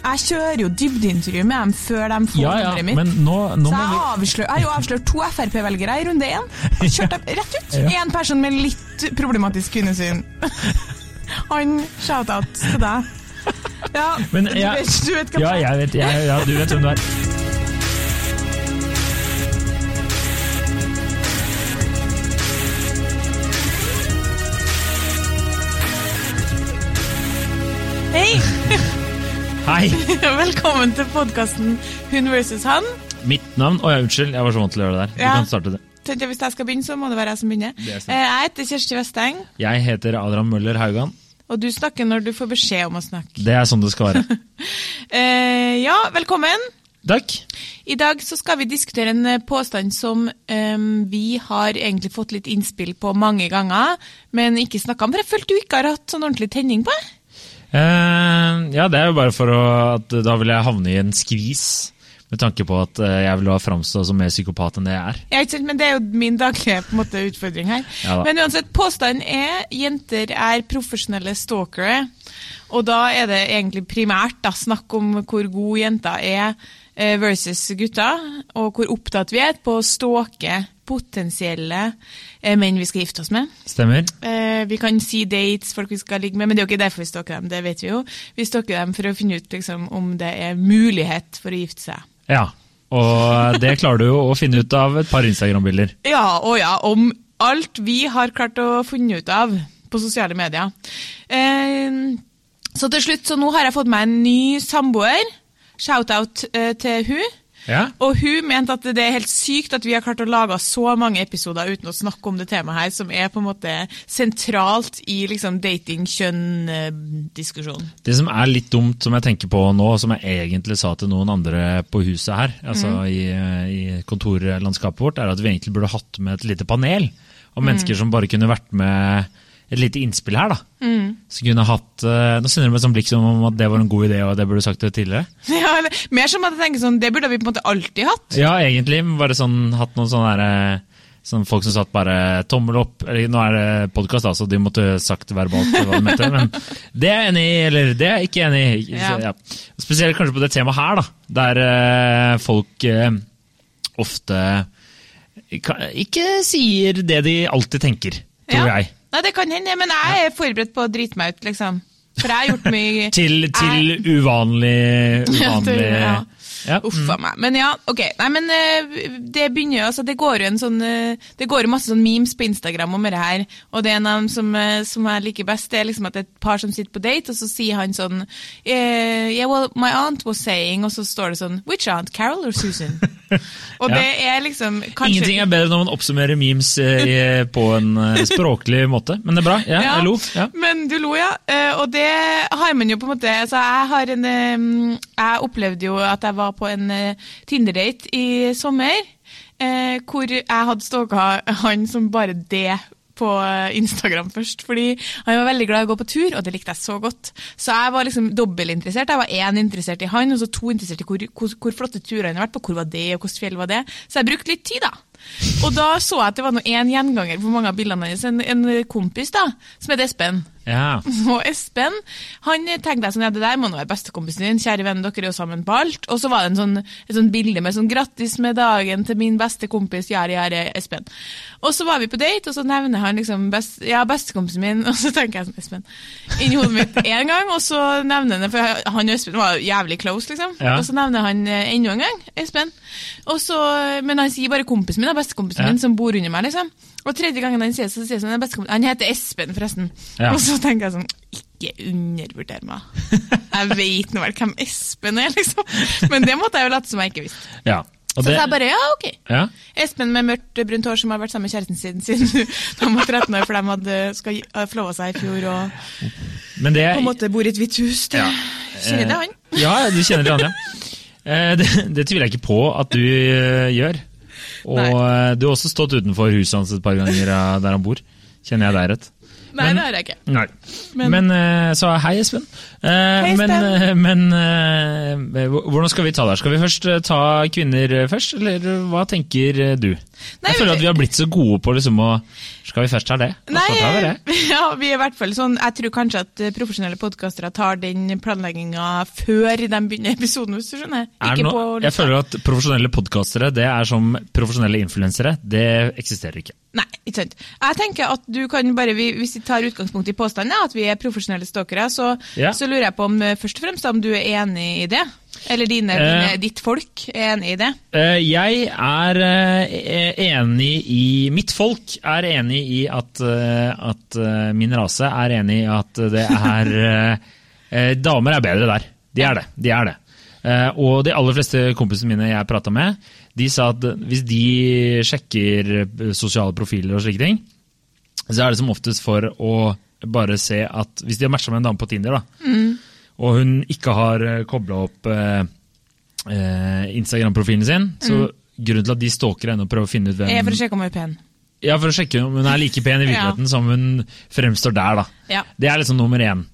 Jeg kjører jo dybdeintervju med dem før de får Ja, ja, nummeret mitt. men nå, nå så jeg, vi avslør, jeg har jo avslørt to Frp-velgere i runde én. Kjørt dem rett ut. Ja. Person med litt problematisk kvinnesyn. Han shout-out til deg. Ja, Men du, jeg- vet, du vet hva Ja, jeg vet, jeg, ja, du vet hvem du er. Hei! Velkommen til podkasten Hun versus han. Mitt navn Å ja, unnskyld, jeg var så vant til å gjøre det der. Du Ja. kan starte det. Tenkte jeg Hvis jeg skal begynne, så må det være jeg som begynner. Det er sant. Eh, Jeg heter Kjersti Vesteng, Jeg heter Adrian Møller Haugan. og du snakker når du får beskjed om å snakke. Det er sånn det skal være. Eh, ja, velkommen. Takk. I dag så skal vi diskutere en eh, påstand som eh, vi har egentlig fått litt innspill på mange ganger, men ikke snakka om, for jeg følte du ikke har hatt sånn ordentlig tenning på det. Eh, ja, det er jo bare for å, at da vil jeg havne i en skvis. Med tanke på at eh, jeg vil ha framstå som mer psykopat enn det jeg er. Ja, ikke sant, men det er jo min daglige måte, utfordring her. Ja men uansett, påstanden er jenter er profesjonelle stalkere. Og da er det egentlig primært da, snakk om hvor god jenta er eh, versus gutta, og hvor opptatt vi er på å stalke potensielle eh, menn vi skal gifte oss med. Stemmer? Eh, vi kan si dates, folk vi skal ligge med, men det er jo ikke derfor vi stalker dem. det vet vi jo. Vi stalker dem for å finne ut liksom, om det er mulighet for å gifte seg. Ja. Og det klarer du jo å finne ut av et par Instagram-bilder. Ja, og ja, om alt vi har klart å finne ut av på sosiale medier. Eh, så til slutt, så nå har jeg fått meg en ny samboer. Shout-out eh, til hun. Ja. Og hun mente at det er helt sykt at vi har klart å lage så mange episoder uten å snakke om det temaet her, som er på en måte sentralt i liksom dating-kjønn-diskusjonen. Det som er litt dumt, som jeg tenker på nå, som jeg egentlig sa til noen andre på huset her, altså i, i kontorlandskapet vårt, er at vi egentlig burde hatt med et lite panel av mennesker som bare kunne vært med et lite innspill her. da. Så kunne hatt, eh, Nå sender du meg et sånt blikk som om at det var en god idé, og det burde du sagt det tidligere. Ja, eller, mer som at jeg tenker sånn, det burde vi på en måte alltid hatt. Ja, egentlig. Bare sånn, hatt noen sånne der, sånn folk som satt bare tommel opp. eller Nå er det podkast, så de måtte sagt verbalt hva de mente. Men det er jeg enig i, eller det er jeg ikke enig i. Ja. ja. Spesielt kanskje på det temaet her, da. Der eh, folk eh, ofte ikke sier det de alltid tenker, tror Ja. jeg. Nei, det kan hende, men jeg er forberedt på å drite meg ut, liksom. For jeg har gjort mye Til, til uvanlig Ja, uvanlig til- ja. Ja. Uff a meg. Men ja, ok. Nei, men eh, det begynner jo, altså det går jo en sånn eh, Det går jo masse sånn memes på Instagram om det her, og det er en av dem som, eh, som jeg liker best, det er liksom at det er et par som sitter på date, og så sier han sånn Yeah, well, my aunt was saying, og så står det sånn Which aunt? Carol or Susan? og Ja. det er liksom kanskje Ingenting er bedre når man oppsummerer memes i, på en språklig måte. Men det er bra. Ja, Ja, jeg lo. Ja. Men du lo, ja. Og det har man jo på en måte altså Jeg har en Jeg opplevde jo at jeg var på en eh, Tinder-date i sommer, eh, hvor jeg hadde stalka han som bare det på eh, Instagram først, fordi han var veldig glad i å gå på tur, og det likte jeg så godt. Så jeg var liksom dobbeltinteressert. Jeg var én interessert i han, og så to interessert i hvor, hvor, hvor flotte turer han har vært på, hvor var det, og hvilket fjell var det. Så jeg brukte litt tid, da. Og da så jeg at det var en gjenganger på mange av bildene hans. En, en kompis da, som heter Espen. Ja. Og Espen han tenkte jeg sånn, ja det der må nå være bestekompisen din, kjære venn, dere er jo sammen på alt. Og så var det en sånn, et sånt bilde med sånn 'grattis med dagen til min beste kompis, Jari Jari Espen'. Og så var vi på date, og så nevner han liksom best, ja, bestekompisen min, og så tenker jeg sånn Espen inni hodet mitt én gang, og så nevner han det, for han og Espen var jævlig close, liksom. Ja. Og så nevner han eh, enda en gang Espen. Og så, men han sier bare kompisen min, da, bestekompisen Ja. min, som bor under meg, liksom. Og tredje gangen han det, så sier han Han heter Espen, forresten. Ja. Og så tenker jeg sånn Ikke undervurder meg. Jeg vet nå vel hvem Espen er, liksom. Men det måtte jeg jo late som jeg ikke visste. ja. Og Så det, jeg bare ja, ok. ja. Espen med mørkt brunt hår som har vært sammen med kjæresten sin siden de var 13 år, for de hadde skal seg i fjor og Men det på en måte bor i et hvitt hus. Det, Kjenner det han? Ja, du kjenner det, han, ja. Det, det tviler jeg ikke på at du eh, gjør. Og Nei. eh, du har også stått utenfor huset hans et par ganger eh, der han bor. Kjenner jeg deg rett? Nei, Men- det har jeg ikke. Nei. Men, Men- eh, Så hei, Espen. Hei, Espen. Men, men hvordan skal vi ta det her? Skal vi først ta kvinner først, eller hva tenker du? Nei, Jeg føler at vi har blitt så gode på liksom å Skal vi først ta det? Nei, vi det. ja, vi er i hvert fall sånn, Jeg tror kanskje at eh, profesjonelle podkastere tar den planlegginga før de begynner episoden, hvis du skjønner. Er no, på jeg føler at profesjonelle podkastere det er som profesjonelle influensere. Det eksisterer ikke. Nei, ikke sant. Jeg tenker at du kan bare, Hvis vi tar utgangspunkt i påstanden at vi er profesjonelle stalkere, så, Ja. så lurer jeg på om eh, først og fremst om du er enig i det? Eller dine, Eh. dine, ditt folk er enig i det? Eh, Jeg er eh, enig i Mitt folk er enig i at, eh, at eh, min rase er enig i at det er eh, eh, Damer er bedre der. De er det. De er det. Eh, Og de aller fleste kompisene mine jeg prata med, de sa at hvis de sjekker eh, sosiale profiler og slike ting, så er det som oftest for å bare se at Hvis de har matcha med en dame på Tinder, da, og hun ikke har kobla opp eh, eh, Instagram-profilen sin, så grunnen til at de stalker henne og prøver å finne ut hvem Jeg for å sjekke om hun er pen. Ja, for å sjekke om hun er like pen i virkeligheten som hun fremstår der, da. Ja. Det er liksom nummer én.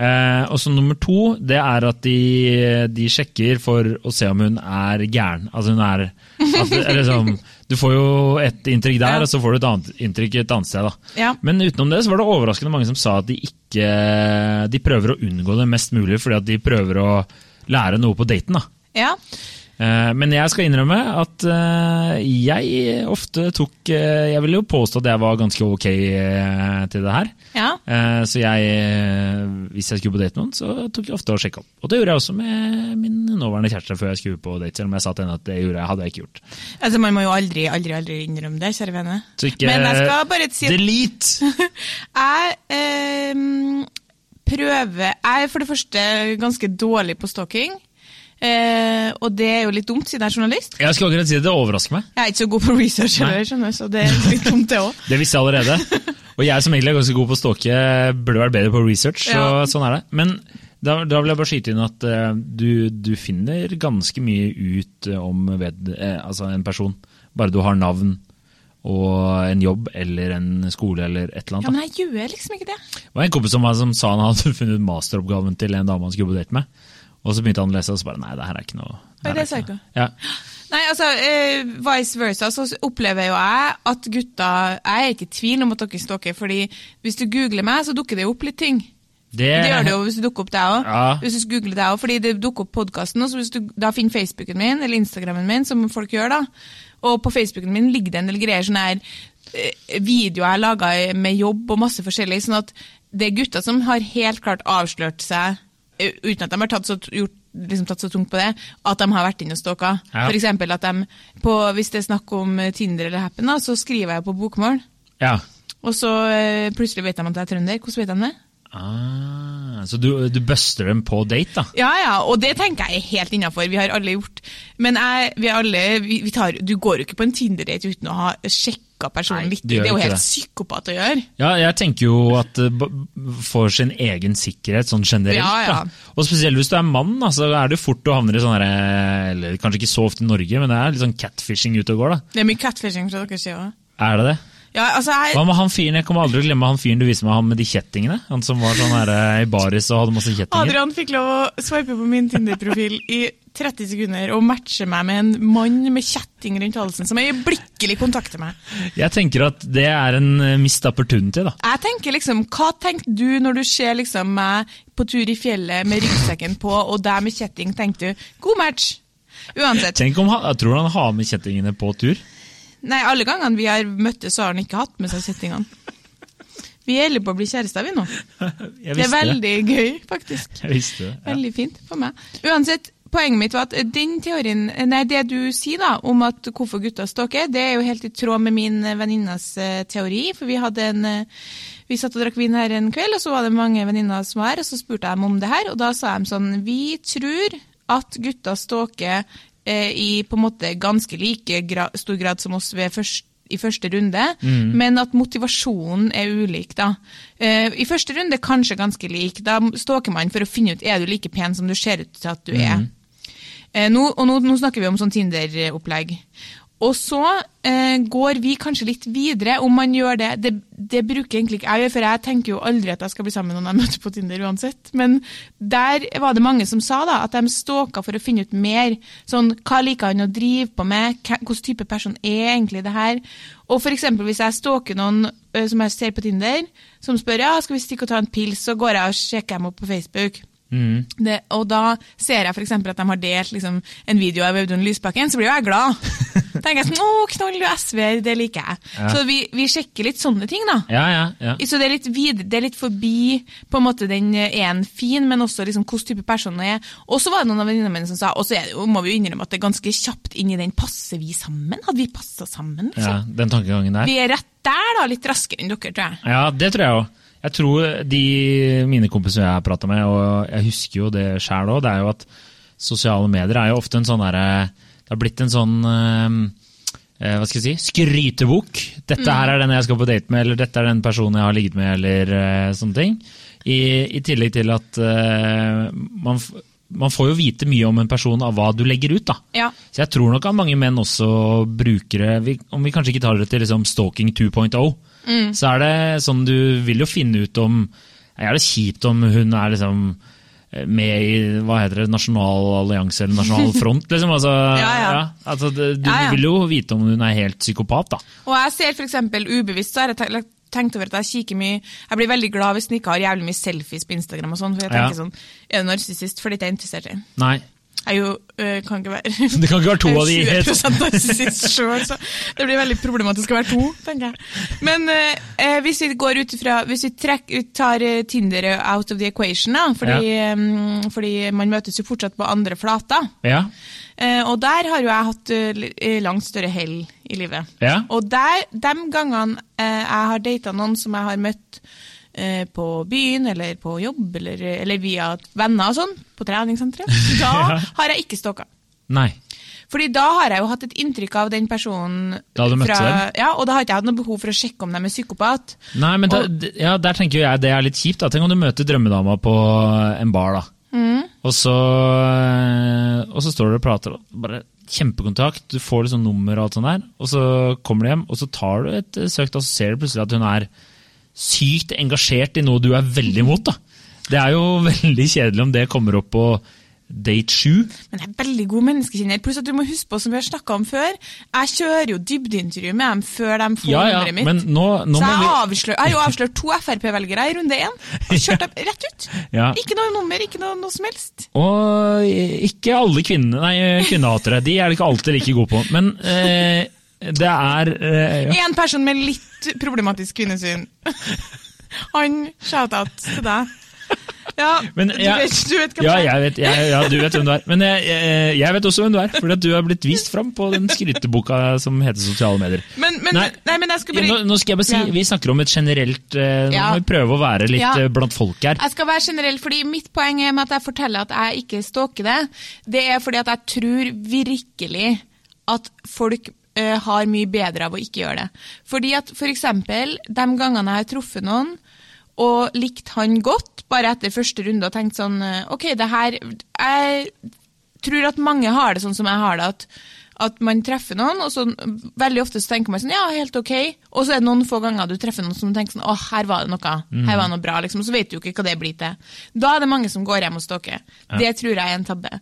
Eh, og så nummer to, det er at de, de sjekker for å se om hun er gæren. Altså hun er at, eller sånn, Du får jo et inntrykk der, Ja. og så får du et annet inntrykk et annet sted. da. Ja. Men utenom det så var det overraskende mange som sa at de ikke De prøver å unngå det mest mulig fordi at de prøver å lære noe på daten. da. Ja. Eh, Men jeg skal innrømme at eh, jeg ofte tok eh, Jeg vil jo påstå at jeg var ganske ok eh, til det her. ja. Eh, Så jeg, eh, hvis jeg skulle på date med noen, så tok jeg ofte og sjekka opp. Og det gjorde jeg også med min nåværende kjæreste før jeg skulle på date, selv om jeg sa til henne at det gjorde jeg, hadde jeg ikke gjort. Altså, Man må jo aldri aldri, aldri innrømme det, kjære vene. Så ikke Men jeg skal bare si at Delete! jeg ehm, prøver Jeg er for det første ganske dårlig på stalking. Eh, og det er jo litt dumt, siden jeg er journalist. Jeg skulle akkurat si det, det overrasker meg. Jeg er ikke så god på research, heller, så det er litt dumt, det òg. Det visste jeg allerede. Og jeg som egentlig er ganske god på å stalke, burde vært bedre på research. Så Ja. sånn er det. Men da, da vil jeg bare skyte inn at uh, du, du finner ganske mye ut eh, om ved, eh, altså en person. Bare du har navn og en jobb eller en skole eller et eller annet. Ja, men jeg gjør liksom ikke det. Det var en kompis som, som sa han hadde funnet masteroppgaven til en dame han skulle på date med. Og så begynte han å lese, og så bare nei, det her er ikke noe Oi, det er ikke noe. Ja. Nei, altså, eh, Vice versa så opplever jo jeg at gutta Jeg er ikke i tvil om at dere stalker, fordi hvis du googler meg, så dukker det jo opp litt ting. Det, Det gjør det jo hvis du dukker opp deg òg. Ja. Hvis du googler deg også, fordi det dukker opp podkasten, og hvis du da finner Facebooken min eller Instagrammen min, som folk gjør, da, og på Facebooken min ligger det en del greier, sånn her eh, videoer jeg har laga med jobb og masse forskjellig, sånn at det er gutter som har helt klart avslørt seg, uten at de har tatt så, gjort, liksom tatt så tungt på det, at de har vært inne og stalka. Ja. Eksempel at de, på, hvis det er snakk om eh, Tinder eller Happen, da, så skriver jeg på bokmål, ja. og så eh, plutselig vet de at jeg er trønder. Hvordan vet de det? Ah, så du, du buster dem på date, da? Ja, ja, og det tenker jeg er helt innafor. Vi har alle gjort Men jeg, vi alle, vi, vi tar, du går jo ikke på en Tinder-date uten å ha sjekka personen Nei, litt. Det er jo helt det. psykopat å gjøre. Ja, jeg tenker jo at eh, for sin egen sikkerhet sånn generelt. Ja, ja. Da. Og spesielt hvis du er mann, så er det jo fort du havner i sånn herre Eller kanskje ikke så ofte i Norge, men det er litt sånn catfishing ute og går, da. Det er mye catfishing fra deres side òg. Er det det? Ja, altså, jeg, Hva med han fyren? Jeg kommer aldri til å glemme han fyren du viste meg, han med de kjettingene. Han som var sånn her eh, i baris og hadde masse kjettinger. Adrian fikk lov å swipe på min Tinder-profil i 30 sekunder og matche meg med en mann med kjetting rundt halsen som øyeblikkelig kontakter meg. Jeg tenker at det er en mist missed opportunity, da. Jeg tenker liksom, Hva tenker du når du ser liksom meg på tur i fjellet med ryggsekken på, og deg med kjetting? Tenker du god match? Uansett. Tenk om han, jeg tror han har med kjettingene på tur. Nei, alle gangene vi har møttes, så har han ikke hatt med seg kjettingene. Vi gjelder på å bli kjærester, vi nå. Det er veldig det. gøy, faktisk. Jeg visste det. Ja. Veldig fint for meg. Uansett, poenget mitt var at den teorien, nei, det du sier da, om at hvorfor gutter stalker, det er jo helt i tråd med min venninnas eh, teori. For vi hadde en eh, vi satt og drakk vin her en kveld, og så var det mange venninner som var her, og så spurte jeg dem om det her, og da sa de sånn Vi tror at gutter stalker i på en måte ganske like gra stor grad som oss først, i første runde, men at motivasjonen er ulik. da. Eh, I første runde kanskje ganske lik. Da stalker man for å finne ut er du like pen som du ser ut til at du er. Eh, nå, og nå, nå snakker vi om sånn Tinder-opplegg. Og så eh, går vi kanskje litt videre, om man gjør det. det. Det bruker egentlig ikke jeg gjøre, for jeg tenker jo aldri at jeg skal bli sammen med noen jeg møter på Tinder uansett. Men der var det mange som sa da, at de stalka for å finne ut mer. Sånn, hva liker han å drive på med? Hvilken type person er egentlig det her? Og eksempel hvis jeg stalker noen ø, som jeg ser på Tinder, som spør ja, skal vi stikke og ta en pils, så går jeg og sjekker dem opp på Facebook. Mm. Det, og da ser jeg f.eks. at de har delt liksom, en video av Audun Lysbakken, så blir jo jeg glad. tenker jeg sånn, å, knoll du SV-er, det liker jeg. Ja. Så vi, vi sjekker litt sånne ting, da. Ja, ja, ja. Så det er litt videre, det er litt forbi på en måte den en fin, men også liksom hvilken type person det er. Og så var det noen av venninnene mine som sa, og så er det må vi jo innrømme at det er ganske kjapt inn i den passer vi sammen? Hadde vi passa sammen? ja. Liksom? Den tankegangen der. Vi er rett der, da, litt raskere enn dere, tror jeg. Ja, det tror jeg òg. Jeg tror de mine kompiser jeg har prata med, og jeg husker jo det sjæl òg, det er jo at sosiale medier er jo ofte en sånn derre Det har blitt en sånn eh, eh, hva skal jeg si, skrytebok. Dette her er den jeg skal på date med, eller dette er den personen jeg har ligget med, eller eh, sånne ting. I, I tillegg til at uh, man, man får jo vite mye om en person av hva du legger ut. da. Ja. Så jeg tror nok at mange menn også bruker det, om vi kanskje ikke tar det til liksom stalking 2.0, så er det sånn du vil jo finne ut om Er det kjipt om hun er liksom eh, med i hva heter det, Nasjonal allianse eller Nasjonal front? liksom, altså, Ja, ja. altså, det, du Ja, ja. vil jo vite om hun er helt psykopat, da. Og jeg ser eksempel ubevisst, så har jeg tenkt over at jeg kikker mye Jeg blir veldig glad hvis den ikke har jævlig mye selfies på Instagram og sånn, for jeg Ja. tenker sånn Er du narsissist? fordi det er jeg interessert i. Nei. Er jo øh, kan ikke være Det kan ikke være to av de. helt. er jo 20 narsissist sjøl, så det blir veldig problematisk å være to, tenker jeg. Men øh, eh, hvis vi går ut ifra Hvis vi trekker, tar eh, Tinder out of the equation, da, fordi, eh, fordi man møtes jo fortsatt på andre flater. Ja. Eh, og der har jo jeg hatt eh, eh, langt større hell i livet. Ja. Og der, de gangene eh, jeg har data noen som jeg har møtt eh, på byen eller på jobb eller, eller via venner og sånn, på treningssenteret, da har jeg ikke stalka. Nei. Fordi da har jeg jo hatt et inntrykk av den personen Da du møtte dem? Ja, og da har ikke jeg hatt noe behov for å sjekke om de er psykopat. Nei, men da, ja, der tenker jeg det er litt kjipt. da. Tenk om du møter drømmedama på en bar, da. Mm. Og, så, eh, og så står du og prater, og bare kjempekontakt, du får liksom nummer og alt sånt der. Og så kommer du hjem, og så tar du et eh, søk, og så ser du plutselig at hun er sykt engasjert i noe du er veldig imot. da. Det er jo veldig kjedelig om det kommer opp på date sju. Men jeg er veldig god menneskekjenner. Pluss at du må huske på, som vi har snakka om før, jeg kjører jo dybdeintervju med dem før de får Ja, ja, nummeret mitt. men nå, nå så jeg, vi avslør, jeg har jo avslørt to Frp-velgere i runde én. Kjørt dem rett ut. Ja. Ikke noe nummer, ikke noe, noe som helst. Og ikke alle kvinner, nei, kvinnehatere. De er det ikke alltid like gode på. Men eh, det er eh, ja. Én person med litt problematisk kvinnesyn. Han shout-out til deg. Ja, Men du, vet, du vet hvem Ja, jeg vet, jeg, ja, du vet hvem du er. Men jeg, jeg, jeg vet også hvem du er, fordi du har blitt vist fram på den skryteboka som heter sosiale medier. Men, men, Nei. nei. men jeg skal bare Nå, nå skal jeg bare si, Ja. Vi snakker om et generelt eh, Nå må vi prøve å være litt eh, blant folk her. Jeg skal være generell, fordi Mitt poeng er med at jeg forteller at jeg ikke stalker det, det er fordi at jeg tror virkelig at folk eh, har mye bedre av å ikke gjøre det. Fordi at for eksempel, de gangene jeg har truffet noen og likt han godt, bare etter første runde og tenkt sånn eh, OK, det her Jeg tror at mange har det sånn som jeg har det, at, at man treffer noen, og så veldig ofte så tenker man sånn, ja, helt ok, og så er det noen få ganger du treffer noen som tenker sånn, å, her var det noe, her var det noe bra, liksom, så vet du jo ikke hva det blir til. Da er det mange som går hjem og stalker. Det tror jeg er en tabbe.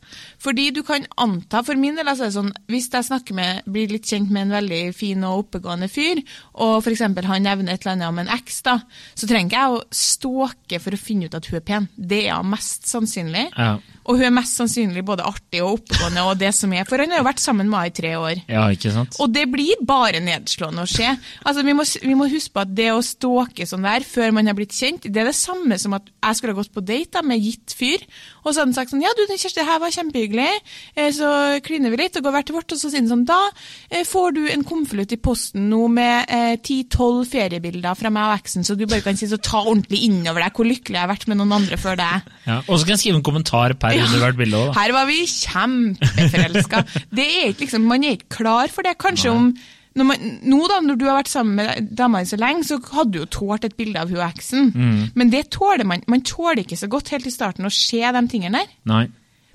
Fordi du kan anta, for min del, altså, sånn, hvis jeg snakker med, blir litt kjent med en veldig fin og oppegående fyr, og eksempel han nevner et eller annet om en eks, da, så trenger ikke jeg å stalke for å finne ut at hun er pen. Det er hun mest sannsynlig. Ja. Og hun er mest sannsynlig både artig og oppegående og det som er, for han har jo vært sammen med henne i tre år. Ja, ikke sant? Og det blir bare nedslående å se. Altså, vi, må, vi må huske på at det å stalke sånn der før man har blitt kjent, det er det samme som at jeg skulle ha gått på date da, med gitt fyr, og så hadde han sagt sånn Ja, du, Kjersti, det her var kjempehyggelig, eh, så kliner vi litt og går hvert til vårt, og så sier han sånn Da eh, får du en konvolutt i posten nå med ti-tolv feriebilder fra meg og eksen, så du bare kan si så ta ordentlig innover deg hvor lykkelig jeg har vært med noen andre før deg. Ja. Og så kan jeg skrive en kommentar per under hvert bilde òg. Her var vi kjempeforelska. Liksom, man er ikke klar for det. Kanskje om når man, Nå da, når du har vært sammen med dama di så lenge, så hadde du jo tålt et bilde av hun eksen. Men det tåler man. Man tåler ikke så godt helt i starten å se de tingene der. Nei.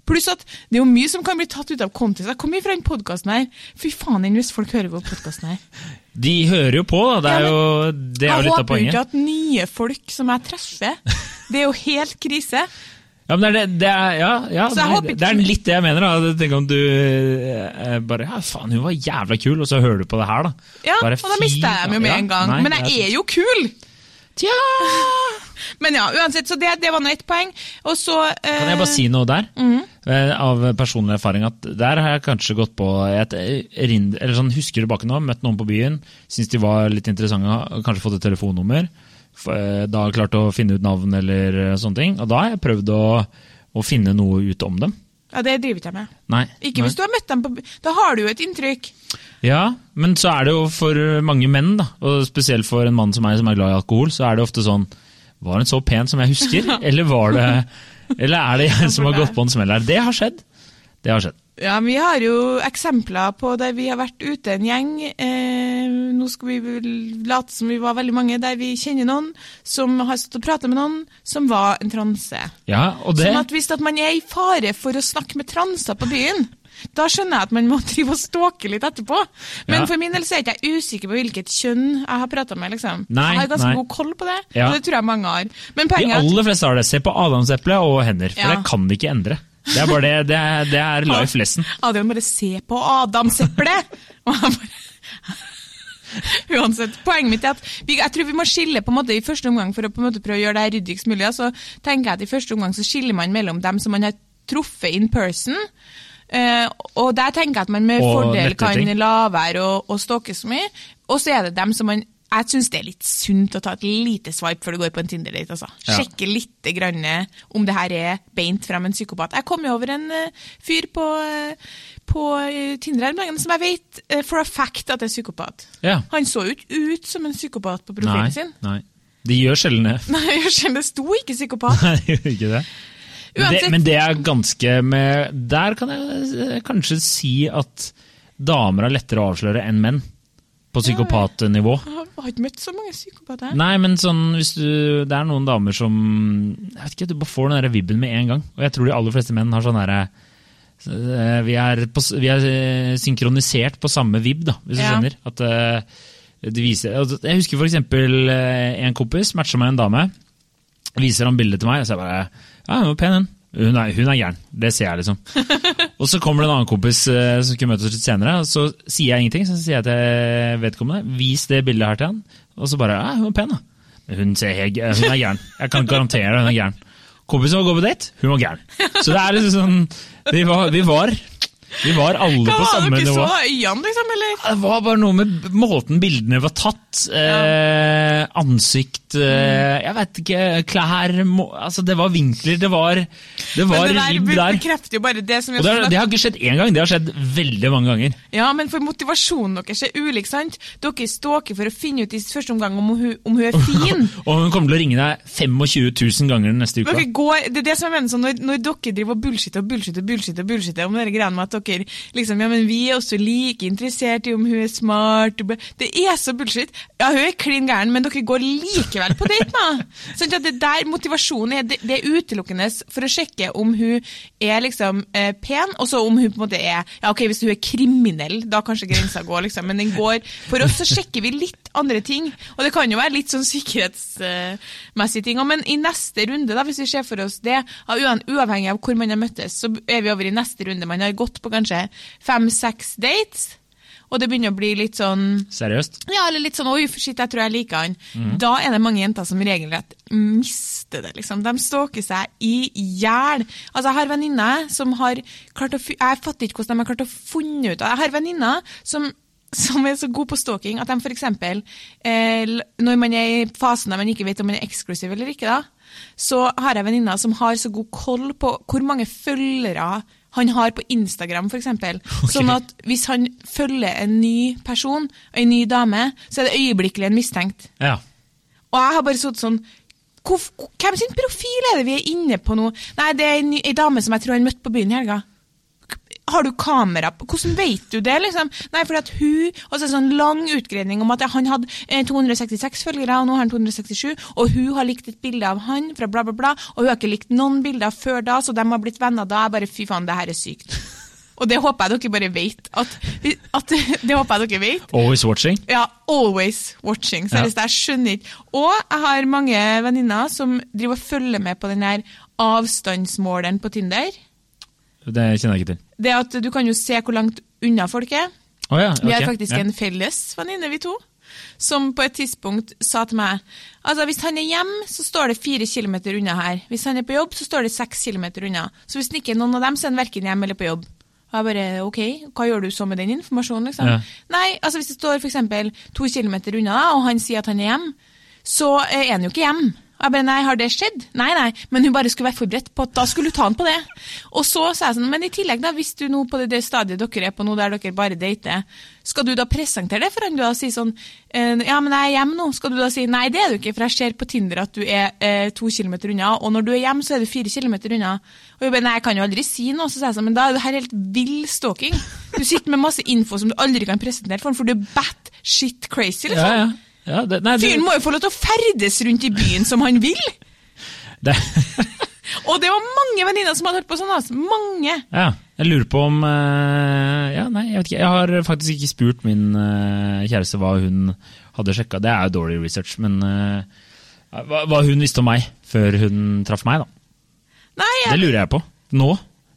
Pluss at det er jo mye som kan bli tatt ut av kontekst. Jeg kom fra den podkasten her. Fy faen hvis folk hører på podkasten her. De hører jo på, da. Det er Ja, men jo, det er jo Jeg litt av håper ikke at nye folk som jeg treffer Det er jo helt krise. Ja, men det er, det, det er, ja, ja, Så det, er litt det jeg mener. da. Tenk om du eh, bare Ja, faen, hun var jævla kul, og så hører du på det her, da. Ja, Bare, og da mister jeg dem jo med ja, en gang. Nei, Men jeg er jo kul! Tja! Men ja, uansett, så det, det var nå ett poeng. Og så eh, Kan jeg bare si noe der? Mm -hmm. Av personlig erfaring at der har jeg kanskje gått på et rind, eller sånn, Husker tilbake nå, møtt noen på byen, syns de var litt interessante, kanskje fått et telefonnummer. F- har Da klart å finne ut navn eller eh, sånne ting. Og da har jeg prøvd å, å finne noe ut om dem. Ja, det driver ikke jeg med. Nei. Ikke nei. hvis du har møtt dem på Da har du jo et inntrykk. Ja, men så er det jo for mange menn, da, og spesielt for en mann som meg som er glad i alkohol, så er det ofte sånn Var hun så pen som jeg husker, eller var det Eller er det jeg som har gått på en smell her? Det har skjedd. Det har skjedd. Ja, Vi har jo eksempler på der vi har vært ute en gjeng. Eh, nå skal vi late som vi var veldig mange, der vi kjenner noen som har stått og pratet med noen som var en transe. Ja, og det Sånn at Hvis at man er i fare for å snakke med transer på byen, da skjønner jeg at man må drive og stalke litt etterpå. Men Ja. for min del så er ikke usikker på hvilket kjønn jeg har prata med. liksom. Nei, jeg har ganske nei. god koll på det, Ja. og det tror jeg mange har. Men De er aller fleste har det. Se på adamseplet og hender, for Ja. det kan de ikke endre. Det er bare det. Det er, det er life lesson. Adrian bare se på adamseplet! Uansett, poenget mitt er at vi, jeg tror vi må skille på en måte i første omgang for å på en måte prøve å gjøre det her ryddigst mulig. Så tenker jeg at i første omgang så skiller man mellom dem som man har truffet in person. Uh, og der tenker jeg at man med Og fordel kan la være å, å så mye. Og så er det dem som man jeg syns det er litt sunt å ta et lite swipe før du går på en Tinder-date. Altså. Ja. Sjekke litt grann om det her er beint fram en psykopat. Jeg kom jo over en eh, fyr på, eh, på eh, Tinder her om som jeg vet eh, for a fact at det er psykopat. Ja. Han så jo ikke ut som en psykopat på Nei, profilen sin. nei. De gjør sjelden det. Nei, det sto ikke psykopat. Nei, ikke det. Men det. Men det er ganske med Der kan jeg eh, kanskje si at damer er lettere å avsløre enn menn. På psykopatnivå. Jeg har ikke møtt så mange psykopater. Nei, men sånn, hvis du, det er noen damer som jeg vet ikke, Du bare får den der vibben med en gang. Og jeg tror de aller fleste menn har sånn derre eh, vi, er vi er eh, synkronisert på samme vib, da, hvis du Ja. skjønner. At de viser, altså, jeg husker eh, en kompis matcha med en dame. Viser han bildet til meg, og så jeg bare Ja, hun var pen, hun. Hun er, hun er gæren. Det ser jeg, liksom. og så kommer det en annen kompis eh, som skulle møte oss litt senere, og så sier jeg ingenting. Så sier jeg til vedkommende vis det bildet her til han. Og så bare Ja, hun er pen, da. Men hun, ser helt, hun er gæren. Jeg kan garantere hun er gæren. Kompisen var gå på date, hun var gæren. Så det er liksom sånn Vi var, vi var, vi var alle Hva på var samme dere så nivå. Øynene, liksom? Eller? Det var bare noe med måten bildene var tatt. Eh, ansikt eh, Jeg vet ikke. Klær må, altså Det var vinkler. Det var, det var Men det ribb der der. bekrefter jo bare det som vi Og det, har har- det har ikke skjedd én gang, det har skjedd veldig mange ganger. Ja, men for motivasjonen deres er ulik, sant? Dere stalker for å finne ut i første omgang om hun, om hun er fin. Og hun kommer til å ringe deg 25 000 ganger den neste. Dere går, det er det som jeg mener, når, når dere driver og bullshitter og bullshitter bullshitter, bullshitter om dere greiene med at dere liksom, ja, men vi er også like interessert i om hun er smart Det er så bullshit. Ja, hun er klin gæren, men dere går likevel på date henne. Sånn at det der motivasjonen er, det, det er utelukkende for å sjekke om hun er liksom eh, pen, og så om hun på en måte er Ja, ok, hvis hun er kriminell, da kanskje grensa går, liksom, men den går For oss så sjekker vi litt andre ting, og det kan jo være litt sånn sikkerhetsmessige ting. Men i neste runde, da, hvis vi ser for oss det, uavhengig av hvor man har møttes, så er vi over i neste runde. Man har gått på kanskje fem-seks dates, og det begynner å bli litt sånn Seriøst? ja, eller litt sånn 'oi, shit, jeg tror jeg liker han'. Da er det mange jenter som regelrett mister det, liksom. De stalker seg i hjel. Altså, jeg har venninner som har klart å Jeg fatter ikke hvordan de har klart å funne ut av Jeg har venninner som som er så god på stalking at de f.eks. Eh, når man er i fasen der man ikke vet om man er eksklusiv eller ikke, da, så har jeg venninner som har så god koll på hvor mange følgere han har på Instagram, f.eks. Sånn at hvis han følger en ny person, en ny dame, så er det øyeblikkelig en mistenkt. Ja. Og jeg har bare sittet sånn Hvem sin profil er det vi er inne på nå? Nei, det er en ei dame som jeg tror han møtte på byen i helga. Har du kamera på? Hvordan vet du det? liksom? Nei, fordi at hun Og så er det sånn lang utgreining om at ja, han hadde eh, 266 følgere, og nå har han 267, og hun har likt et bilde av han fra bla, bla, bla, og hun har ikke likt noen bilder før da, så de har blitt venner da. Jeg bare fy faen, det her er sykt. Og det håper jeg dere bare vet. At, at, det håper jeg dere vet. Always watching. Ja, always watching. Seriøst, jeg skjønner ikke. Og jeg har mange venninner som driver og følger med på den her avstandsmåleren på Tinder. Det kjenner jeg ikke til. Det at Du kan jo se hvor langt unna folk er. Oh, ja, Vi har faktisk ja. en felles venninne, vi to, som på et tidspunkt sa til meg altså hvis han er hjemme, så står det fire kilometer unna her. Hvis han er på jobb, så står det seks kilometer unna. Så hvis det ikke er noen av dem, så er han verken hjemme eller på jobb. Og jeg bare, ok, Hva gjør du så med den informasjonen? liksom? Ja. Nei, altså Hvis det står eksempel to kilometer unna, og han sier at han er hjemme, så er han jo ikke hjemme. Jeg bare, nei, Har det skjedd? Nei, nei, men hun bare skulle være forberedt på at da skulle hun ta han på det. Og så sa jeg sånn, men i tillegg, da, hvis du nå på det, det stadiet dere er på nå, der dere bare dater, skal du da presentere det for han? Du da sier sånn eh, Ja, men jeg er hjemme nå. Skal du da si nei, det er du ikke, for jeg ser på Tinder at du er eh, to kilometer unna, og når du er hjemme, så er du fire kilometer unna. Og jeg bare, nei, jeg kan jo aldri si noe. Så sa jeg sånn, men da er det her helt vill stalking. Du sitter med masse info som du aldri kan presentere for han, for du er bat shit crazy, liksom. Ja, ja. Ja det, nei, Fyren må jo få lov til å ferdes rundt i byen som han vil! det, Og det var mange venninner som hadde hørt på sånn. Altså. Mange! ja, jeg lurer på om eh, Ja, nei, jeg vet ikke. Jeg har faktisk ikke spurt min eh, kjæreste hva hun hadde sjekka. Det er jo dårlig research, men eh, hva, hva hun visste om meg før hun traff meg, da. Nei, Det lurer jeg på. Nå.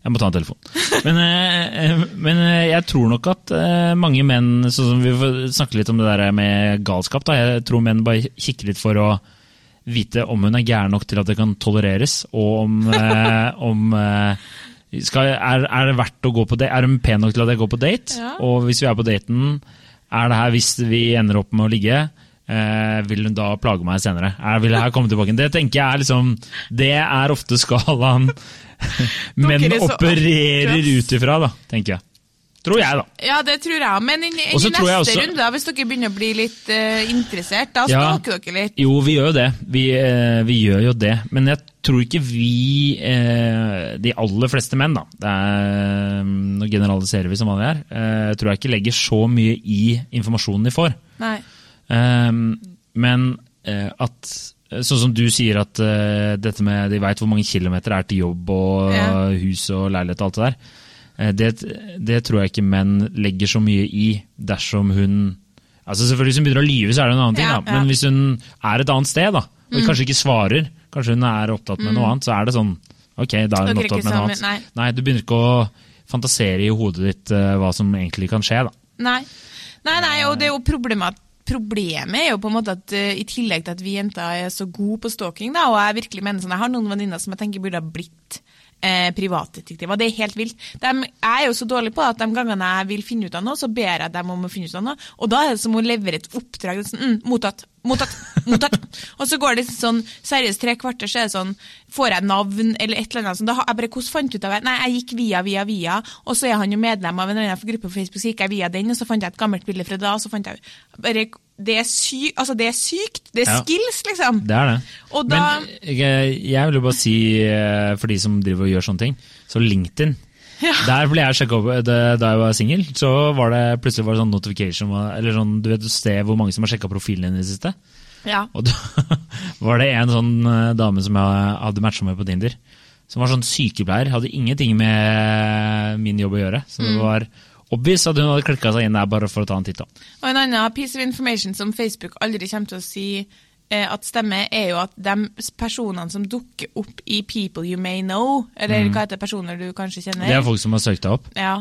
Jeg må ta en telefon. Men, eh, men eh, jeg tror nok at eh, mange menn sånn som Vi får snakke litt om det der med galskap. Da. Jeg tror menn bare kikker litt for å vite om hun er gæren nok til at det kan tolereres, og om, eh, om eh, skal, er, er det verdt å gå på date? Er hun pen nok til at jeg går på date? Ja. Og hvis vi er på daten, er det her hvis vi ender opp med å ligge? Eh, vil hun da plage meg senere? Er, vil jeg komme tilbake? Det tenker jeg er liksom Det er ofte skalaen så opererer ut ifra, da, tenker jeg. Tror jeg, da. ja, det tror jeg. Men i, i neste også- runde, da, hvis dere begynner å bli litt uh, interessert, da Ja. stalker dere litt. Jo, vi gjør jo det. Vi, uh, vi gjør jo det. Men jeg tror ikke vi, uh, de aller fleste menn, da det er, Nå generaliserer vi som vanlig her. jeg tror jeg ikke legger så mye i informasjonen de får. Nei. Eh, men at Sånn som du sier at uh, dette med de veit hvor mange kilometer er til jobb og Ja. hus og leilighet og alt det der. Eh, det, det tror jeg ikke menn legger så mye i dersom hun Altså Selvfølgelig Hvis hun begynner å lyve, så er det en annen ting. Ja, ja. Men hvis hun er et annet sted, da, og Mm. kanskje ikke svarer, kanskje hun er opptatt med noe annet, så er det sånn Ok, da er hun opptatt med noe annet. nei. Du begynner ikke å fantasere i hodet ditt uh, hva som egentlig kan skje. da. Nei. nei, nei, og det er jo problemet Problemet er jo på en måte at uh, i tillegg til at vi jenter er så gode på stalking, da, og jeg virkelig mener sånn, jeg har noen venninner som jeg tenker burde ha blitt eh, privatdetektiver. Det er helt vilt. De, er jo så dårlig på at de gangene jeg vil finne ut av noe, så ber jeg dem om å finne ut av noe. Og da er det som å levere et oppdrag. Sånn, mm, mottatt, mottatt, mottatt. og så går det sånn seriøst tre kvarter, så er det sånn Får jeg navn eller et eller annet sånn. Da, jeg bare, hvordan fant du ut av det? Nei, jeg gikk via, via, via. Og så er han jo medlem av en eller annen gruppe på Facebook, så gikk jeg via den, og så fant jeg et gammelt bilde fra da, og så fant jeg bare det er, sy altså, det er sykt. Det er Ja. skills, liksom. Det er det. Da Men jeg, jeg vil jo bare si, eh, for de som driver og gjør sånne ting, så LinkedIn Der ble jeg sjekka opp det, da jeg var singel. Så var det plutselig var det sånn notification, eller sånn, du vet du ser hvor mange som har sjekka profilen din i det siste. Ja. Og da var det en sånn eh, dame som jeg hadde matcha med på Tinder, som var sånn sykepleier. Hadde ingenting med min jobb å gjøre. Så Mm. det var obvious at hun hadde klikka seg inn der bare for å ta en titt. Og en annen piece of information som Facebook aldri kommer til å si eh, at stemmer, er jo at de personene som dukker opp i People You May Know, eller hva heter personer du kanskje kjenner Mm. Det er folk som har søkt deg opp. Ja.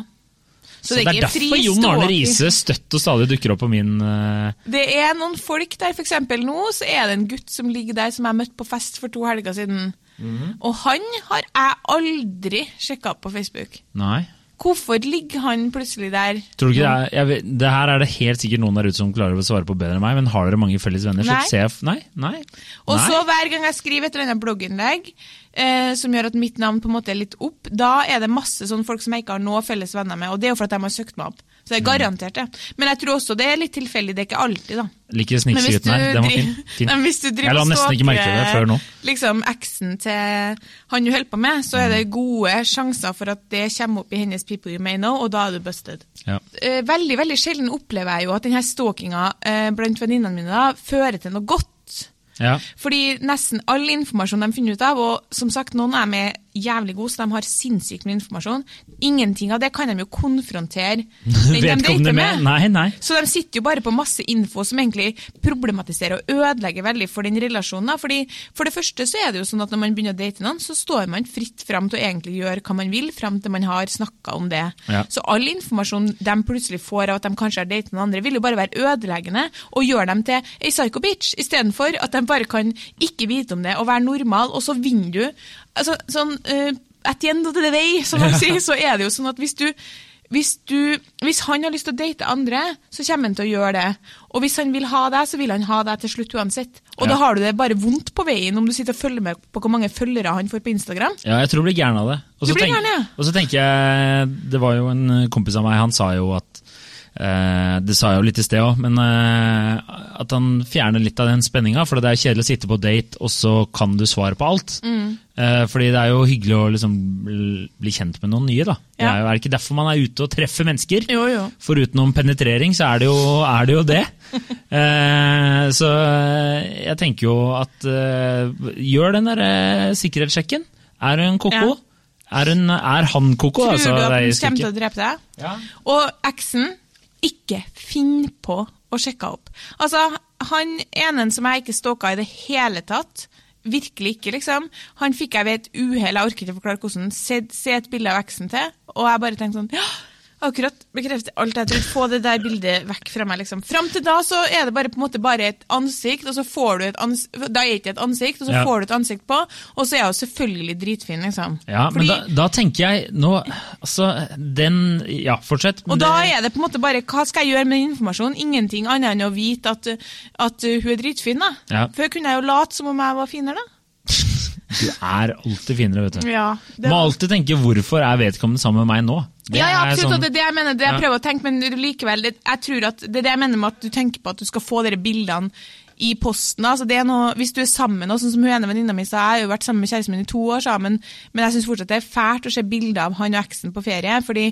Så, det er, derfor Jon Arne Riise støtt og stadig dukker opp på min uh... Det er noen folk der, eksempel nå, så er det en gutt som ligger der som jeg møtte på fest for to helger siden. Mm. Og han har jeg aldri sjekka opp på Facebook. Nei. Hvorfor ligger han plutselig der? Tror du ikke det er, jeg vet, det her er det helt sikkert noen der ute som klarer å svare på bedre enn meg, men har dere mange felles venner? Nei. jeg, nei? Nei? Og så hver gang jeg skriver et eller annet blogginnlegg, eh, som gjør at mitt navn på en måte er litt opp, da er det masse sånne folk som jeg ikke har noe felles venner med, og det er jo fordi de har søkt meg opp. Så det er garantert det. Men jeg tror også det er litt tilfeldig, det er ikke alltid, da. Liker snikskryten her. Den var fin. fin. Men hvis du driver og stalker. Liksom eksen til han du holder på med, så er Mm. det gode sjanser for at det kommer opp i hennes people you may know, og da er du busted. Ja. Eh, Veldig veldig sjelden opplever jeg jo at denne stalkinga eh, blant venninnene mine da, fører til noe godt. Ja. Fordi nesten all informasjon de finner ut av, og som sagt, noen er er jævlig gode, så de har sinnssykt mye informasjon. Ingenting av det kan de jo konfrontere den de dater med. Nei, nei. Så de sitter jo bare på masse info som egentlig problematiserer og ødelegger veldig for den relasjonen. Fordi For det første så er det jo sånn at når man begynner å date noen, så står man fritt fram til å egentlig gjøre hva man vil, fram til man har snakka om det. Ja. Så all informasjon de plutselig får av at de kanskje har datet noen andre, vil jo bare være ødeleggende og gjøre dem til ei psycho bitch, istedenfor at de bare kan ikke vite om det og være normal, og så vinner du. Altså, sånn, uh, At the end of the day, som de sier, så er det jo sånn at hvis du hvis, du, hvis han har lyst til å date andre, så kommer han til å gjøre det. Og hvis han vil ha deg, så vil han ha deg til slutt uansett. Og Ja. da har du det bare vondt på veien om du sitter og følger med på hvor mange følgere han får på Instagram. Ja, jeg tror du blir gæren av det. Og så blir tenk- ja. Tenker jeg, det var jo en kompis av meg, han sa jo at Det sa jeg jo litt i sted òg, men eh, at han fjerner litt av den spenninga. For det er kjedelig å sitte på date, og så kan du svare på alt. Mm. Eh, fordi det er jo hyggelig å liksom bli- kjent med noen nye, da. Det er jo er det ikke derfor man er ute og treffer mennesker. Jo, jo. Forutenom penetrering, så er det jo, er det, jo det. Eh, så jeg tenker jo at eh, gjør den der eh, sikkerhetssjekken. Er hun koko? Er, en, er han koko? Tror altså, du at han kommer til å drepe deg? Ja. Og eksen, ikke finn på å sjekke opp. Altså, han ene som jeg ikke stalka i det hele tatt, virkelig ikke, liksom, han fikk jeg ved et uhell, jeg orker ikke forklare hvordan, se, se et bilde av eksen til, og jeg bare tenkte sånn, ja, akkurat bekrefter alt jeg trodde, få det der bildet vekk fra meg, liksom. Fram til da så er det bare på en måte bare et ansikt, og så får du et ansikt, da er det ikke et ansikt, og så Ja. får du et ansikt på, og så er jeg jo selvfølgelig dritfin, liksom. Ja, men da, da tenker jeg nå Altså, den Ja, fortsett. Og da er det på en måte bare hva skal jeg gjøre med informasjonen? Ingenting annet enn å vite at, at hun er dritfin. da. Ja. Før kunne jeg jo late som om jeg var finere, da. Du er alltid finere, vet du. Ja, det... må alltid tenke 'hvorfor er vedkommende sammen med meg nå'? Det ja, ja, absolutt, sånn- det er det jeg mener, det jeg prøver å tenke, men likevel, det, jeg tror at det er det jeg mener med at du tenker på at du skal få dere bildene i posten. altså det er noe, Hvis du er sammen, og sånn som hun ene venninna mi sa, jeg har jo vært sammen med kjæresten min i to år sammen, men jeg syns fortsatt det er fælt å se bilder av han og eksen på ferie. fordi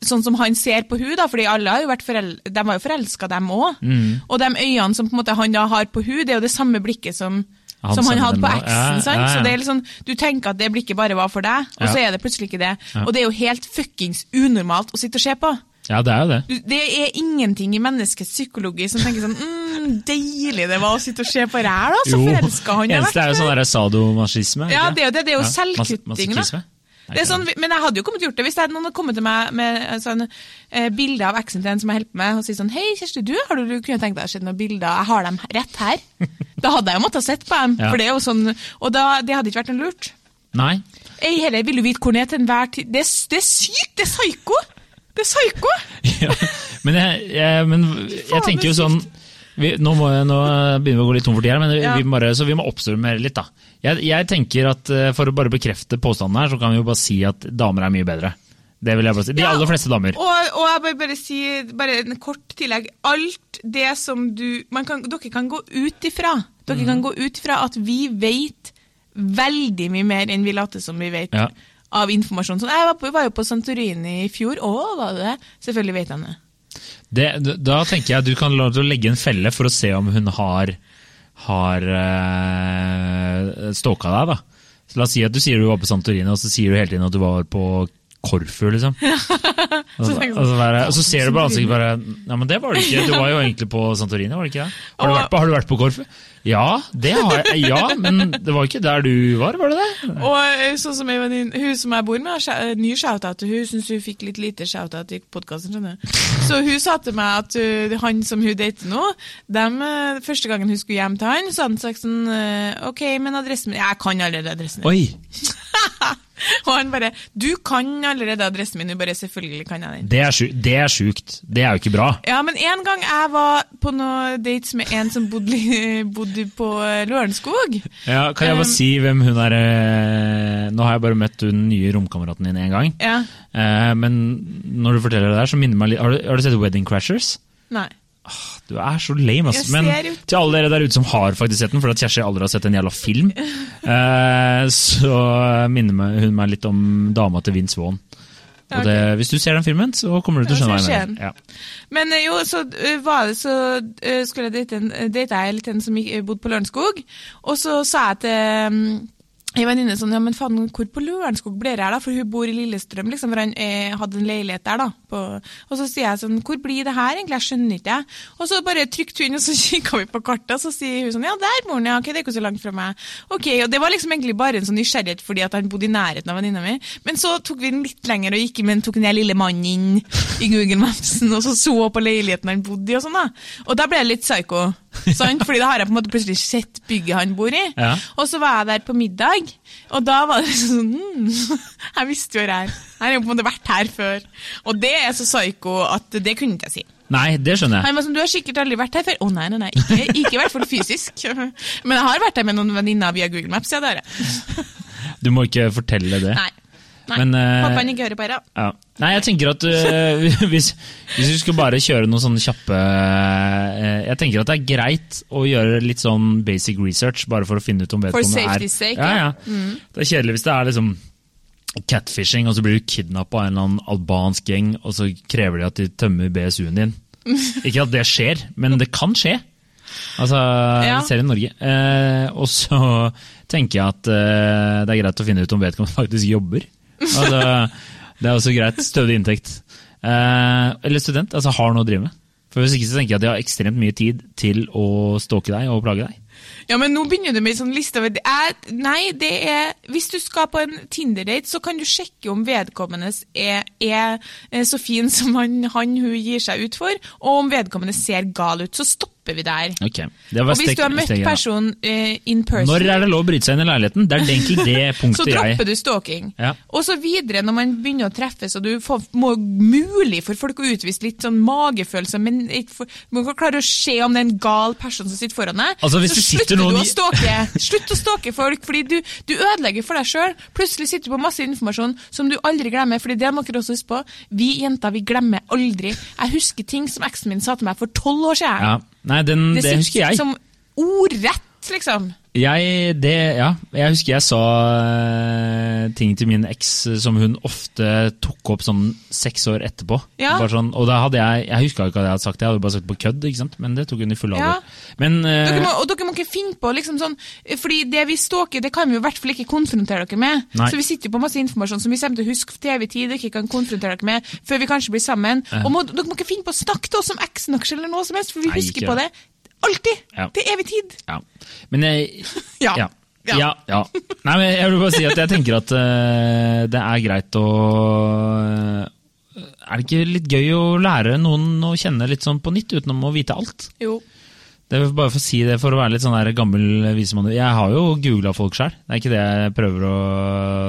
Sånn som han ser på hun da, fordi alle har jo vært forel de var jo forelska, dem òg. Mm. Og de øynene som på en måte han da har på hun, det er jo det samme blikket som Han som han hadde på eksen. Sant? Så det er sånn, Du tenker at det blikket bare var for deg, og så er det plutselig ikke det. Og det er jo helt fuckings unormalt å sitte og se på. Ja, det er jo det. Det er ingenting i menneskets psykologi som tenker sånn mm, Deilig det var å sitte og se på ræl! Så forelska han har eneste er jo sånn sadomasochisme. Ja, det er jo det. Det er jo selvkutting, da. Det sånn, men jeg hadde jo kommet gjort det hvis det hadde noen hadde kommet til meg med et sånn, eh, bilde av eksen til en som jeg holder på med, og sier sånn Hei, Kjersti, du, har du, du kunne tenkt deg å se noen bilder? Jeg har dem rett her. Da hadde jeg jo måttet ha sett på dem, Ja. for det er jo sånn, og da, det hadde ikke vært noe lurt. Nei. Jeg heller vil du vite hvor den er til enhver tid. Det, det er sykt! Det er psyko! Det er psyko! Ja, men jeg, jeg, men jeg tenker jo sånn vi, nå, må, jeg- nå begynner vi å gå litt tom for tid her, men Ja. vi må bare, så vi må oppsummere litt. da. Jeg, jeg tenker at eh, For å bare bekrefte påstanden her, så kan vi jo bare si at damer er mye bedre. Det vil jeg bare si. De aller fleste damer. Og, og jeg bare, bare si bare en kort tillegg. Alt det som du man kan, Dere kan gå ut ifra Dere mm. kan gå ut ifra at vi vet veldig mye mer enn vi later som vi vet Ja. av informasjon. Så jeg var, på, var jo på Santorini i fjor. Å, var det det? Selvfølgelig vet han det. Det, da tenker jeg at du kan legge en felle for å se om hun har, har uh, stalka deg. da. Så La oss si at du sier du var på Santorini, og så sier du hele tiden at du var på Korfu. liksom. Så, jeg bare, og så ser du på ansiktet bare Nei, men det var det ikke. Du var jo egentlig på Santorini, var det ikke det? Har du vært på, har du vært på Korfu? Ja, det har jeg. Ja, men det var ikke der du var, var det det? Og eh, sånn som en Hun som jeg bor med, har ny shout-out til hun syns hun fikk litt lite shout-out i podkasten. skjønner du. Så hun sa til meg at uh, han som hun dater nå, dem, eh, første gangen hun skulle hjem til han, så hadde han sagt sånn eh, OK, men adressen min Jeg kan allerede adressen din. Oi! Og han bare 'Du kan allerede adressen min.' Du bare 'Selvfølgelig kan jeg den'. Det er, det er sjukt. Det er jo ikke bra. Ja, men en gang jeg var på noen dates med en som bodde, bodde på Lørenskog. Ja, kan jeg bare Um, si hvem hun er eh, Nå har jeg bare møtt hun nye romkameraten din én gang. Ja. Eh, men når du forteller det der, så minner meg litt Har du, har du sett Wedding Crashers? Nei. Du er så lame, ass. Men til alle dere der ute som har faktisk sett den, for Kjersti aldri har sett en jævla film, eh, så minner hun meg litt om dama til Vince Vaughn. Og det, hvis du ser den filmen, så kommer du til å skjønne hva jeg mener. Ja. Men eh, jo, så eh, var det så skulle jeg date en, date jeg litt en som bodde på Lørenskog, og så sa jeg til en venninne sånn, ja men faen, hvor på Lørenskog blir det her, da? For hun bor i Lillestrøm, liksom, for han eh, hadde en leilighet der da. På, og så sier jeg sånn, hvor blir det her egentlig? Jeg skjønner ikke. jeg. Og så bare trykte hun og så kikka vi på kartet, og så sier hun sånn, ja der bor han, ja, ok, det er ikke så langt fra meg. Ok, og det var liksom egentlig bare en sånn nysgjerrighet fordi at han bodde i nærheten av venninna mi. Men så tok vi den litt lenger og gikk inn, men tok den lille mannen inn i Google Mapsen, og så så på leiligheten han bodde i og sånn da. Og da ble jeg litt psycho, sant? Fordi da har jeg på en måte plutselig sett bygget han bor i. Ja. Og så var jeg der på middag, og da var det sånn mm, Jeg visste jo hvor jeg er. Jeg har jo på en måte vært her før. Og det er så psyko at det kunne ikke jeg si. Nei, det skjønner jeg. Han var sånn, Du har sikkert aldri vært her før. Å nei, nei, nei, ikke, ikke i hvert fall fysisk. Men jeg har vært her med noen venninner via Google Maps. ja, det har jeg. Du må ikke fortelle det. Nei. Nei. Men, uh, Håper han ikke hører på her. Ja. Nei, jeg tenker at uh, hvis, hvis vi skulle bare kjøre noen sånne kjappe uh, Jeg tenker at det er greit å gjøre litt sånn basic research, bare for å finne ut om vedkommende er safety's sake, ja, ja. Mm. Det er kjedelig hvis det er liksom catfishing, og så blir du kidnappa av en eller annen albansk gjeng, og så krever de at de tømmer BSU-en din. Ikke at det skjer, men det kan skje. Altså, Ja. det i Norge. Eh, og så tenker jeg at eh, det er greit å finne ut om vedkommende faktisk jobber. Altså, det er også greit. Stødig inntekt. Eh, eller student. Altså har noe å drive med. For Hvis ikke så tenker jeg at de har ekstremt mye tid til å stalke deg og plage deg. Ja, men nå begynner du med en sånn liste over er, Nei, det er Hvis du skal på en Tinder-date, så kan du sjekke om vedkommende er, er, eh, så fin som han, han hun gir seg ut for, og om vedkommende ser gal ut. Så stopper vi der. Ok, det var Og hvis du har møtt personen uh, in person Når er det lov å bryte seg inn i leiligheten? Det er egentlig det punktet jeg Så dropper du stalking. Ja. Og så videre, når man begynner å treffes, og du får, må mulig for folk å utvise litt sånn magefølelse, men for, man kan klare å se om det er en gal person som sitter foran deg, Altså, hvis så slutter noen du å stalke. Slutt å stalke folk, fordi du, du ødelegger for deg sjøl. Plutselig sitter du på masse informasjon som du aldri glemmer, fordi det må dere også huske på. Vi jenter, vi glemmer aldri. Jeg husker ting som eksen min sa til meg for tolv år siden. Ja. Nei, den, det, sitter husker jeg. som ordrett, liksom. Jeg, det, ja, jeg husker jeg sa eh, ting til min eks som hun ofte tok opp sånn seks år etterpå. Ja. Sånn, og da hadde jeg Jeg huska ikke hva jeg hadde sagt jeg hadde bare sagt på kødd, ikke sant? men det tok hun i full Ja. alvor. Men eh, Dere må, og dere må ikke finne på liksom sånn, fordi det vi stalker, det kan vi jo i hvert fall ikke konfrontere dere med. Nei. Så vi sitter jo på masse informasjon som vi kommer til å huske til evig tid og ikke kan konfrontere dere med før vi kanskje blir sammen. Ja. Og må, dere må ikke finne på å snakke til oss om eksen deres eller noe som helst, for vi Nei, husker ikke på det alltid. Ja. Til evig tid. ja. Men jeg Ja. Ja. Ja. Ja. Nei, men jeg vil bare si at jeg tenker at uh, det er greit å uh, Er det ikke litt gøy å lære noen å kjenne litt sånn på nytt, utenom å vite alt? Jo. Det er bare for å si det for å være litt sånn der gammel visemann. Jeg har jo googla folk sjøl, det er ikke det jeg prøver å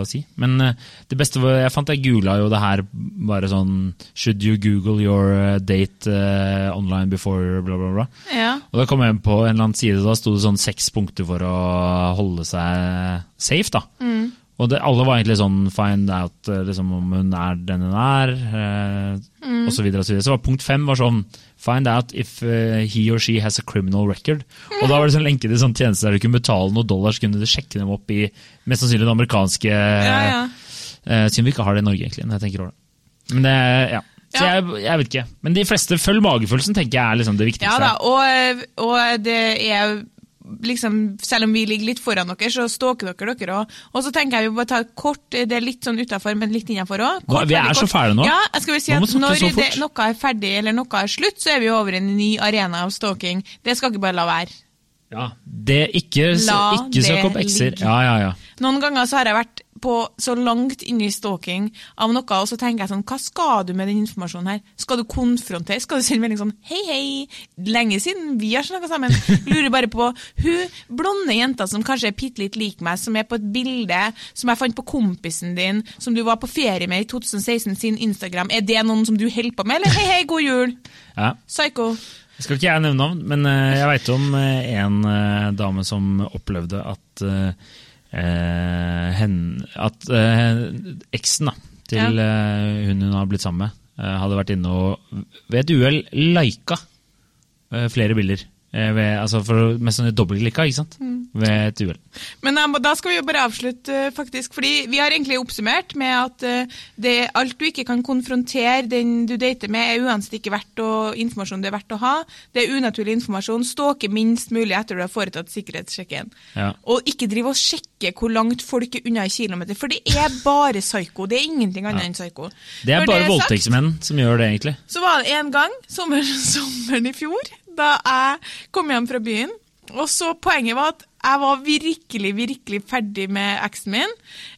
si. Men eh, det beste jeg fant jeg googla jo det her bare sånn Should you google your eh, date eh, online before bla, bla, bla. Ja. Og da kom jeg på en eller annen side, da sto det sånn seks punkter for å holde seg safe, da. Og det, alle var egentlig sånn find out eh, liksom, om hun er den hun er, eh, og så videre og så videre. Så var punkt fem var sånn find out if uh, he or she has a criminal record. Og da var det sånn lenke til sånn tjeneste der du kunne betale noen dollar, så kunne du sjekke dem opp i mest sannsynlig den amerikanske Ja, ja. eh, Siden vi ikke har det i Norge, egentlig, når jeg tenker over det. Men det, ja. Så Ja. jeg, jeg vet ikke. Men de fleste følger magefølelsen, tenker jeg er liksom det viktigste. Ja da, og, og det er liksom, selv om vi ligger litt foran dere, så stalker dere dere òg. Og så tenker jeg vi bare tar kort, det er litt sånn utafor, men litt innafor òg. Vi er så fæle nå. Ja, jeg skal vel si at når det, noe er ferdig eller noe er slutt, så er vi over i en ny arena av stalking. Det skal ikke bare la være. Ja, det ikke, La ikke søk opp ekser. Ja, ja, ja. Noen ganger så har jeg vært på så langt inn i stalking av noe, og så tenker jeg sånn, hva skal du med den informasjonen her? Skal du konfrontere? Skal du sende melding sånn, hei, hei, lenge siden vi har snakket sammen. Lurer bare på, hun blonde jenta som kanskje er bitte litt lik meg, som er på et bilde som jeg fant på kompisen din, som du var på ferie med i 2016 sin Instagram, er det noen som du holder på med, eller hei, hei, god jul? Ja. Psycho. Skal ikke jeg nevne navn, men eh, jeg veit om eh, en eh, dame som opplevde at eh, hen, At eh, eksen da, til eh, hun hun har blitt sammen med, eh, hadde vært inne og ved et uhell lika eh, flere bilder. Eh, ved, altså for med sånne dobbeltklikka, ikke sant? Ved et uhell. Men eh, da skal vi jo bare avslutte, eh, faktisk. fordi vi har egentlig oppsummert med at det, alt du ikke kan konfrontere den du dater med, er uansett ikke verdt å, informasjon det er verdt å ha. Det er unaturlig informasjon. Ståke minst mulig etter du har foretatt sikkerhetssjekken. Ja. Og ikke drive og sjekke hvor langt folk er unna i kilometer, for det er bare psyko. Det er ingenting annet enn psyko. Det er Når bare voldtektsmenn som gjør det, egentlig. så var det en gang, sommer, sommeren i fjor, da jeg kom hjem fra byen. Og så Poenget var at jeg var virkelig virkelig ferdig med eksen min.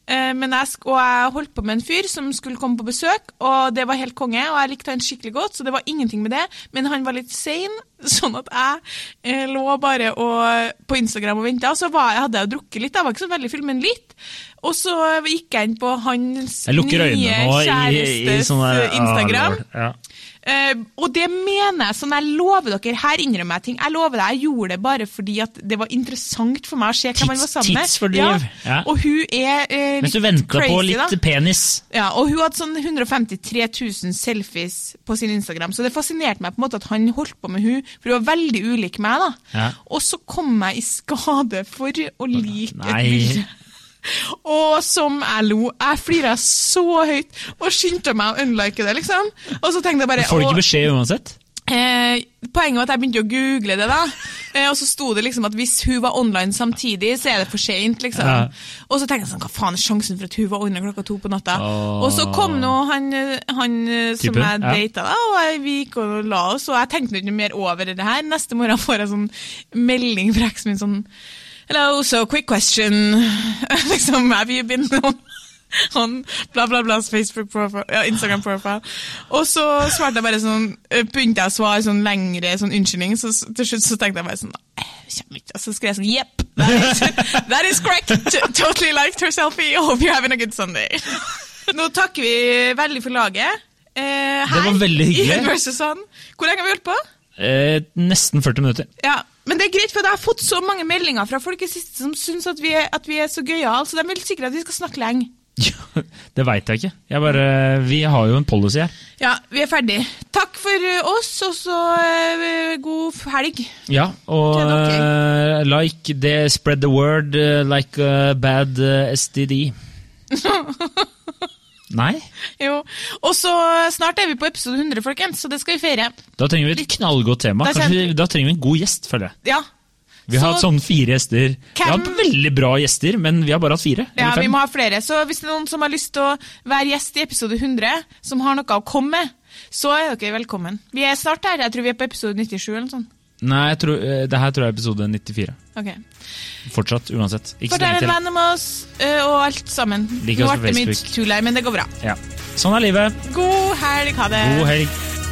Eh, men jeg, og jeg holdt på med en fyr som skulle komme på besøk, og det var helt konge. Og jeg likte han skikkelig godt, så det var ingenting med det. Men han var litt sein, sånn at jeg eh, lå bare og, på Instagram og venta. Og så var, jeg hadde jeg drukket litt, jeg var ikke så veldig full, men litt. Og så gikk jeg inn på hans nye kjærestes i, i, i sånn eh, Instagram. Ja. Eh, og det mener jeg, sånn jeg lover dere, her innrømmer jeg ting. Jeg lover deg, jeg gjorde det bare fordi at det var interessant for meg å se hvem han var sammen med. tidsfordriv, ja. Og hun er eh, Mens du venta på litt da. penis. Ja, og hun hadde sånn 153 000 selfies på sin Instagram, så det fascinerte meg på en måte at han holdt på med hun, for hun var veldig ulik meg. da. Ja. Og så kom jeg i skade for å like et Nei. bilde. Og som jeg lo. Jeg flira så høyt og skyndte meg å unlike det, liksom. Og så tenkte jeg bare Får du ikke beskjed uansett? Eh, poenget var at jeg begynte å google det, da. Eh, og så sto det liksom at hvis hun var online samtidig, så er det for seint. Liksom. Ja. Og så tenkte jeg sånn, hva faen er sjansen for at hun var online klokka to på natta? Åh. Og så kom nå han, han eh, som jeg data, da, og vi gikk og la oss, og jeg tenkte ikke mer over det her. Neste morgen får jeg sånn melding fra eksen min sånn Hello, so quick question. liksom, have you been on on bla, bla, blas Facebook profile, ja, Instagram profile. Og så svarte jeg bare sånn, eh, begynte jeg å svare sånn lengre sånn unnskyldning, så til slutt så tenkte jeg bare sånn «Eh, ikke. Så skrev jeg sånn Jepp, that, is- that is correct. Totally liked her selfie. Hope you're having a good Sunday. Nå takker vi veldig for laget. Eh, her var veldig hyggelig. i versus Hvor lenge har vi holdt på? Eh, nesten 40 minutter. Ja, Men det er greit, for jeg har fått så mange meldinger fra folk i siste som syns at, vi at vi er så gøyale, så de vil sikkert at vi skal snakke lenge. Ja, det veit jeg ikke. Jeg bare, vi har jo en policy her. Ja, vi er ferdig. Takk for oss, og så eh, god helg. Ja, og eh, like the spread the word eh, like a bad STD. Nei? Jo. Og så snart er vi på episode 100, folkens, så det skal vi feire. Da trenger vi et knallgodt tema. Da vi- da trenger vi en god gjest, føler jeg. Ja. Vi har Så- hatt sånn fire gjester. Vi har hatt veldig bra gjester, men vi har bare hatt fire. Ja, vi må ha flere. Så hvis det er noen som har lyst til å være gjest i episode 100, som har noe å komme med, så er dere velkommen. Vi er snart her. Jeg tror vi er på episode 97 eller noe sånt. Nei, jeg tror, eh, det her tror jeg er episode 94. Ok. Fortsatt, uansett. Ikke Fortell en venn om oss, og alt sammen. Like Nå ble det mye her, men det går bra. Ja. Sånn er livet. God helg. Ha det. God helg.